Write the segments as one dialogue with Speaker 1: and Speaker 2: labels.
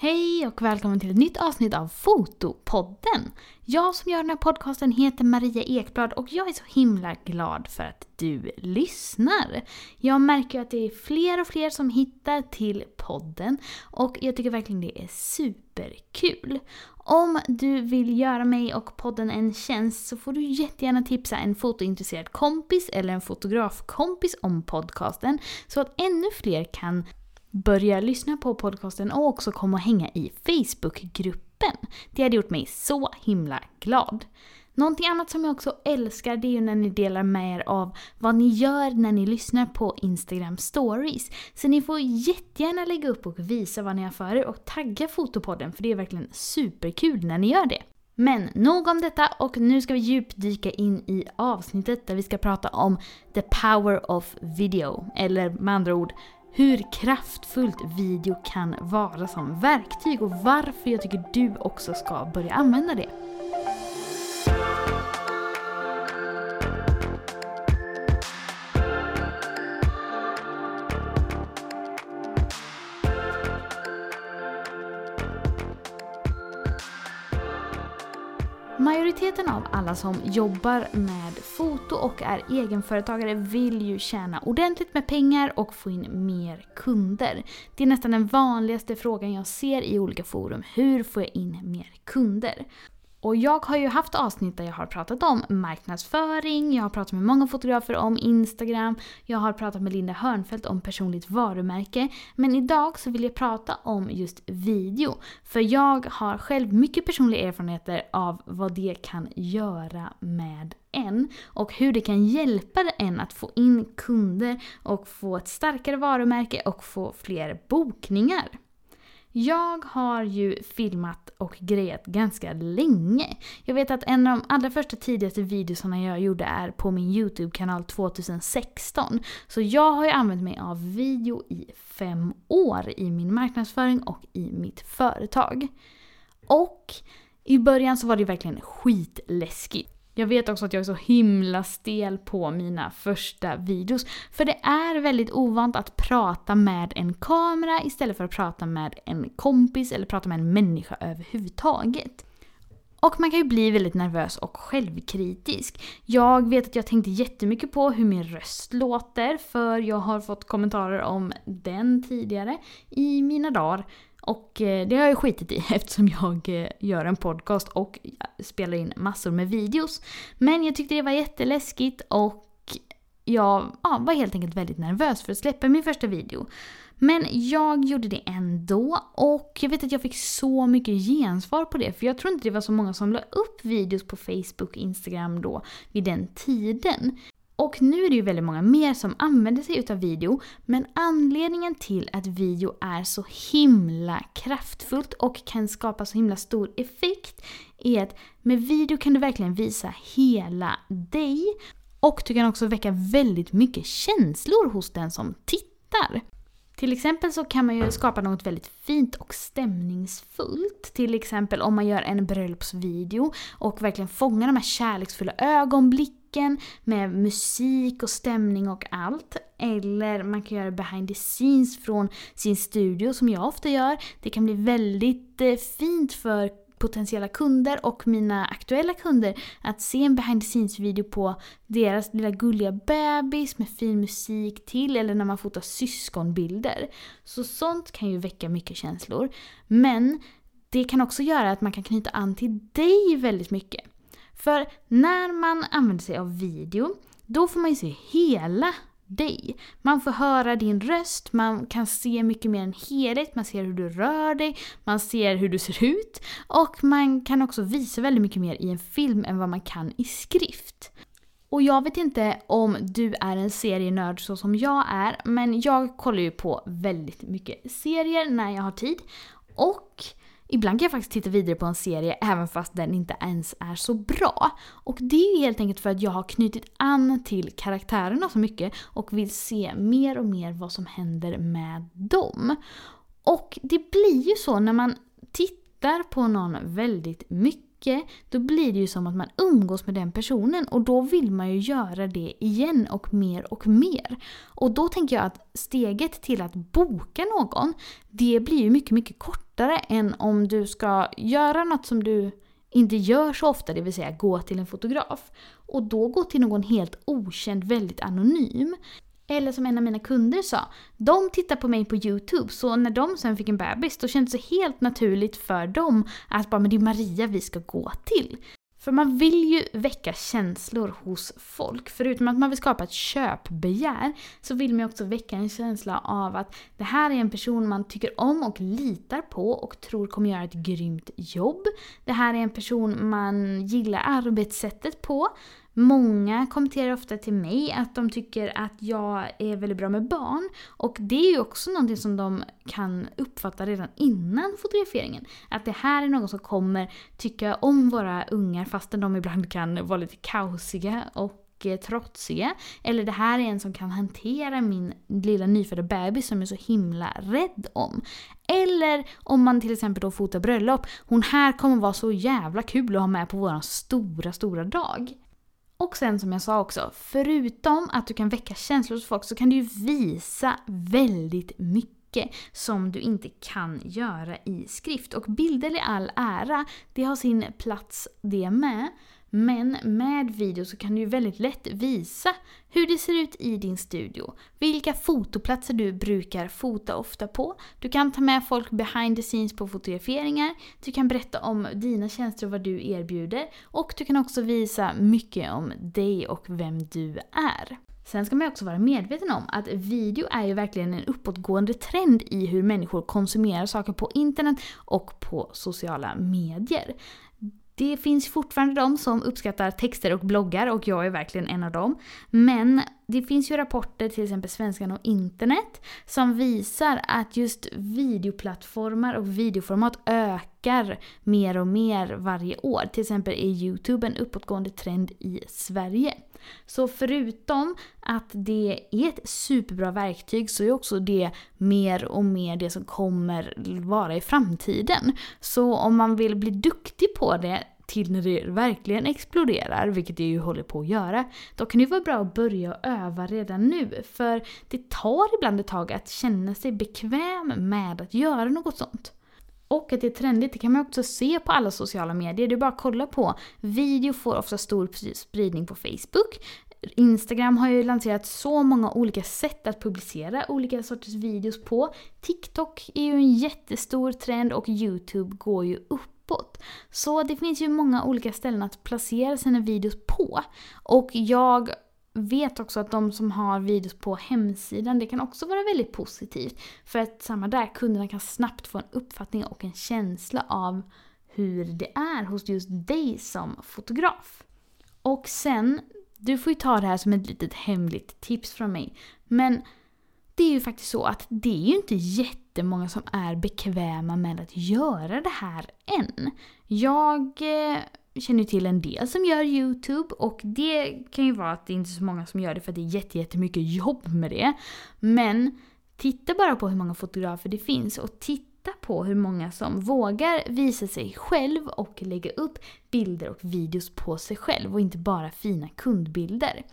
Speaker 1: Hej och välkommen till ett nytt avsnitt av Fotopodden. Jag som gör den här podcasten heter Maria Ekblad och jag är så himla glad för att du lyssnar. Jag märker att det är fler och fler som hittar till podden och jag tycker verkligen det är superkul. Om du vill göra mig och podden en tjänst så får du jättegärna tipsa en fotointresserad kompis eller en fotografkompis om podcasten så att ännu fler kan börja lyssna på podcasten och också komma och hänga i Facebookgruppen. Det hade gjort mig så himla glad. Någonting annat som jag också älskar det är ju när ni delar med er av vad ni gör när ni lyssnar på Instagram stories. Så ni får jättegärna lägga upp och visa vad ni har för er och tagga fotopodden för det är verkligen superkul när ni gör det. Men nog om detta och nu ska vi djupdyka in i avsnittet där vi ska prata om the power of video. Eller med andra ord, hur kraftfullt video kan vara som verktyg och varför jag tycker du också ska börja använda det. Majoriteten av alla som jobbar med foto och är egenföretagare vill ju tjäna ordentligt med pengar och få in mer kunder. Det är nästan den vanligaste frågan jag ser i olika forum. Hur får jag in mer kunder? Och jag har ju haft avsnitt där jag har pratat om marknadsföring, jag har pratat med många fotografer om Instagram, jag har pratat med Linda Hörnfeldt om personligt varumärke. Men idag så vill jag prata om just video. För jag har själv mycket personliga erfarenheter av vad det kan göra med en och hur det kan hjälpa en att få in kunder och få ett starkare varumärke och få fler bokningar. Jag har ju filmat och grejat ganska länge. Jag vet att en av de allra första tidigaste videorna jag gjorde är på min YouTube-kanal 2016. Så jag har ju använt mig av video i fem år i min marknadsföring och i mitt företag. Och i början så var det verkligen skitläskigt. Jag vet också att jag är så himla stel på mina första videos. För det är väldigt ovant att prata med en kamera istället för att prata med en kompis eller prata med en människa överhuvudtaget. Och man kan ju bli väldigt nervös och självkritisk. Jag vet att jag tänkte jättemycket på hur min röst låter för jag har fått kommentarer om den tidigare i mina dagar. Och eh, det har jag skitit i eftersom jag eh, gör en podcast och spelar in massor med videos. Men jag tyckte det var jätteläskigt och jag ja, var helt enkelt väldigt nervös för att släppa min första video. Men jag gjorde det ändå och jag vet att jag fick så mycket gensvar på det för jag tror inte det var så många som la upp videos på Facebook och Instagram då vid den tiden. Och nu är det ju väldigt många mer som använder sig utav video, men anledningen till att video är så himla kraftfullt och kan skapa så himla stor effekt är att med video kan du verkligen visa hela dig och du kan också väcka väldigt mycket känslor hos den som tittar. Till exempel så kan man ju skapa något väldigt fint och stämningsfullt. Till exempel om man gör en bröllopsvideo och verkligen fångar de här kärleksfulla ögonblicken med musik och stämning och allt. Eller man kan göra behind the scenes från sin studio som jag ofta gör. Det kan bli väldigt eh, fint för potentiella kunder och mina aktuella kunder att se en behind the scenes video på deras lilla gulliga bebis med fin musik till eller när man fotar syskonbilder. Så sånt kan ju väcka mycket känslor. Men det kan också göra att man kan knyta an till dig väldigt mycket. För när man använder sig av video, då får man ju se hela dig. Man får höra din röst, man kan se mycket mer än helhet, man ser hur du rör dig, man ser hur du ser ut och man kan också visa väldigt mycket mer i en film än vad man kan i skrift. Och jag vet inte om du är en serienörd så som jag är, men jag kollar ju på väldigt mycket serier när jag har tid. Och Ibland kan jag faktiskt titta vidare på en serie även fast den inte ens är så bra. Och det är helt enkelt för att jag har knutit an till karaktärerna så mycket och vill se mer och mer vad som händer med dem. Och det blir ju så när man tittar på någon väldigt mycket då blir det ju som att man umgås med den personen och då vill man ju göra det igen och mer och mer. Och då tänker jag att steget till att boka någon, det blir ju mycket, mycket kortare smartare än om du ska göra något som du inte gör så ofta, det vill säga gå till en fotograf. Och då gå till någon helt okänd, väldigt anonym. Eller som en av mina kunder sa, de tittar på mig på YouTube så när de sen fick en bebis då kändes det helt naturligt för dem att bara men det är Maria vi ska gå till. För man vill ju väcka känslor hos folk. Förutom att man vill skapa ett köpbegär så vill man också väcka en känsla av att det här är en person man tycker om och litar på och tror kommer göra ett grymt jobb. Det här är en person man gillar arbetssättet på. Många kommenterar ofta till mig att de tycker att jag är väldigt bra med barn. Och det är ju också någonting som de kan uppfatta redan innan fotograferingen. Att det här är någon som kommer tycka om våra ungar fastän de ibland kan vara lite kaosiga och eh, trotsiga. Eller det här är en som kan hantera min lilla nyfödda bebis som jag är så himla rädd om. Eller om man till exempel då fotar bröllop. Hon här kommer vara så jävla kul att ha med på våran stora, stora dag. Och sen som jag sa också, förutom att du kan väcka känslor hos folk så kan du ju visa väldigt mycket som du inte kan göra i skrift. Och bilder i all ära, det har sin plats det med. Men med video så kan du ju väldigt lätt visa hur det ser ut i din studio. Vilka fotoplatser du brukar fota ofta på. Du kan ta med folk behind the scenes på fotograferingar. Du kan berätta om dina tjänster och vad du erbjuder. Och du kan också visa mycket om dig och vem du är. Sen ska man också vara medveten om att video är ju verkligen en uppåtgående trend i hur människor konsumerar saker på internet och på sociala medier. Det finns fortfarande de som uppskattar texter och bloggar och jag är verkligen en av dem. Men det finns ju rapporter, till exempel Svenskan och internet, som visar att just videoplattformar och videoformat ökar mer och mer varje år. Till exempel är Youtube en uppåtgående trend i Sverige. Så förutom att det är ett superbra verktyg så är också det mer och mer det som kommer vara i framtiden. Så om man vill bli duktig på det till när det verkligen exploderar, vilket det ju håller på att göra, då kan det vara bra att börja öva redan nu. För det tar ibland ett tag att känna sig bekväm med att göra något sånt. Och att det är trendigt, det kan man också se på alla sociala medier. Det är bara att kolla på. Video får ofta stor spridning på Facebook. Instagram har ju lanserat så många olika sätt att publicera olika sorters videos på. TikTok är ju en jättestor trend och YouTube går ju upp uppåt. Så det finns ju många olika ställen att placera sina videos på. Och jag vet också att de som har videos på hemsidan, det kan också vara väldigt positivt. För att samma där, kunderna kan snabbt få en uppfattning och en känsla av hur det är hos just dig som fotograf. Och sen du får ju ta det här som ett litet hemligt tips från mig. Men det är ju faktiskt så att det är ju inte jättemånga som är bekväma med att göra det här än. Jag eh, känner ju till en del som gör YouTube och det kan ju vara att det inte är så många som gör det för att det är jättemycket jobb med det. Men titta bara på hur många fotografer det finns och titta på hur många som vågar visa sig själv och lägga upp bilder och videos på sig själv och inte bara fina kundbilder.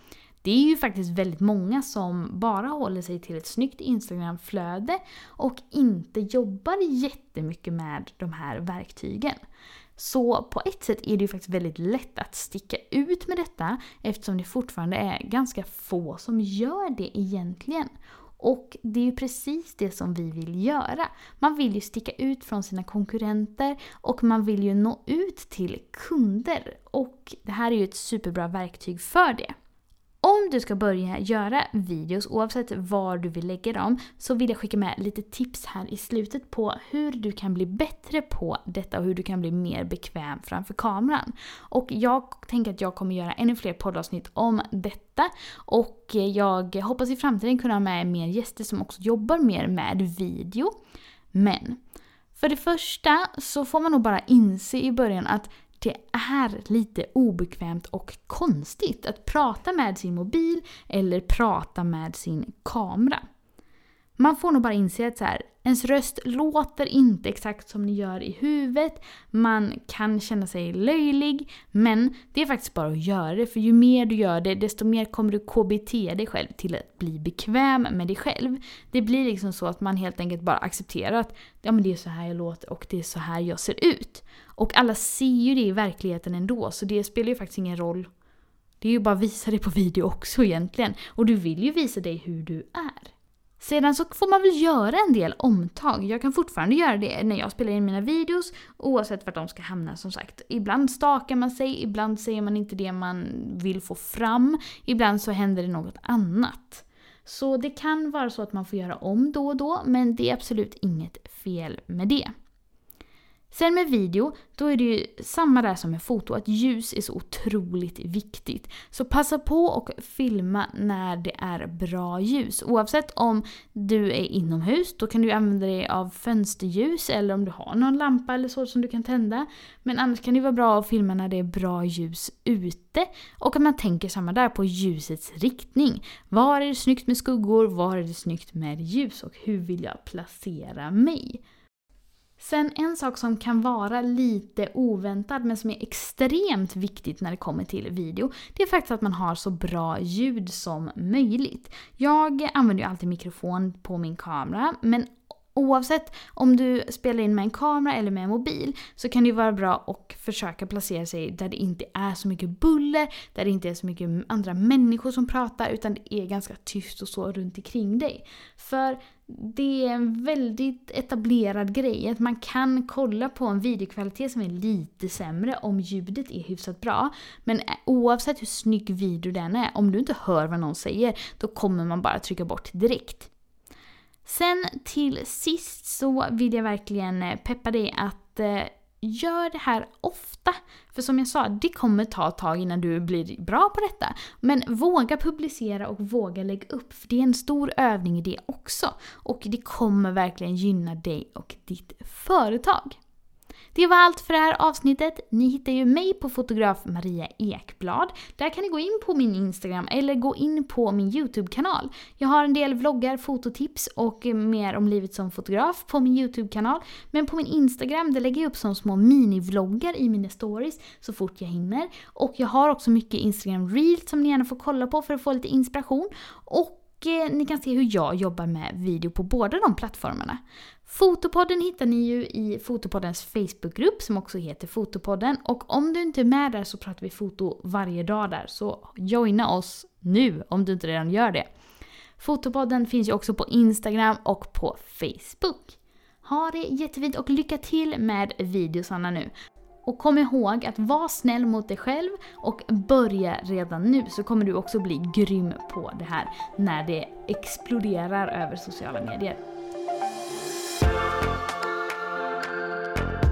Speaker 1: Det är ju faktiskt väldigt många som bara håller sig till ett snyggt Instagramflöde och inte jobbar jättemycket med de här verktygen. Så på ett sätt är det ju faktiskt väldigt lätt att sticka ut med detta eftersom det fortfarande är ganska få som gör det egentligen. Och det är ju precis det som vi vill göra. Man vill ju sticka ut från sina konkurrenter och man vill ju nå ut till kunder. Och det här är ju ett superbra verktyg för det. Om du ska börja göra videos, oavsett var du vill lägga dem, så vill jag skicka med lite tips här i slutet på hur du kan bli bättre på detta och hur du kan bli mer bekväm framför kameran. Och jag tänker att jag kommer göra ännu fler poddavsnitt om detta och jag hoppas i framtiden kunna ha med mer gäster som också jobbar mer med video. Men för det första så får man nog bara inse i början att det är lite obekvämt och konstigt att prata med sin mobil eller prata med sin kamera. Man får nog bara inse att så här, ens röst låter inte exakt som ni gör i huvudet. Man kan känna sig löjlig. Men det är faktiskt bara att göra det. För ju mer du gör det, desto mer kommer du KBT dig själv till att bli bekväm med dig själv. Det blir liksom så att man helt enkelt bara accepterar att ja, men det är så här jag låter och det är så här jag ser ut. Och alla ser ju det i verkligheten ändå, så det spelar ju faktiskt ingen roll. Det är ju bara att visa det på video också egentligen. Och du vill ju visa dig hur du är. Sedan så får man väl göra en del omtag. Jag kan fortfarande göra det när jag spelar in mina videos oavsett vart de ska hamna som sagt. Ibland stakar man sig, ibland säger man inte det man vill få fram, ibland så händer det något annat. Så det kan vara så att man får göra om då och då, men det är absolut inget fel med det. Sen med video, då är det ju samma där som med foto, att ljus är så otroligt viktigt. Så passa på och filma när det är bra ljus. Oavsett om du är inomhus, då kan du använda dig av fönsterljus eller om du har någon lampa eller så som du kan tända. Men annars kan det vara bra att filma när det är bra ljus ute. Och att man tänker samma där på ljusets riktning. Var är det snyggt med skuggor? Var är det snyggt med ljus? Och hur vill jag placera mig? Sen en sak som kan vara lite oväntad men som är extremt viktigt när det kommer till video, det är faktiskt att man har så bra ljud som möjligt. Jag använder ju alltid mikrofon på min kamera, men Oavsett om du spelar in med en kamera eller med en mobil så kan det ju vara bra att försöka placera sig där det inte är så mycket buller, där det inte är så mycket andra människor som pratar utan det är ganska tyst och så runt omkring dig. För det är en väldigt etablerad grej att man kan kolla på en videokvalitet som är lite sämre om ljudet är hyfsat bra. Men oavsett hur snygg video den är, om du inte hör vad någon säger, då kommer man bara trycka bort direkt. Sen till sist så vill jag verkligen eh, peppa dig att eh, gör det här ofta. För som jag sa, det kommer ta ett tag innan du blir bra på detta. Men våga publicera och våga lägga upp, för det är en stor övning i det också. Och det kommer verkligen gynna dig och ditt företag. Det var allt för det här avsnittet. Ni hittar ju mig på fotograf Maria Ekblad. Där kan ni gå in på min Instagram eller gå in på min YouTube-kanal. Jag har en del vloggar, fototips och mer om livet som fotograf på min YouTube-kanal. Men på min Instagram där lägger jag upp som små minivloggar i mina stories så fort jag hinner. Och jag har också mycket Instagram Reels som ni gärna får kolla på för att få lite inspiration. Och eh, ni kan se hur jag jobbar med video på båda de plattformarna. Fotopodden hittar ni ju i Fotopoddens Facebookgrupp som också heter Fotopodden. Och om du inte är med där så pratar vi foto varje dag där. Så joina oss nu om du inte redan gör det. Fotopodden finns ju också på Instagram och på Facebook. Ha det jättefint och lycka till med videosarna nu. Och kom ihåg att vara snäll mot dig själv och börja redan nu så kommer du också bli grym på det här när det exploderar över sociala medier. thank you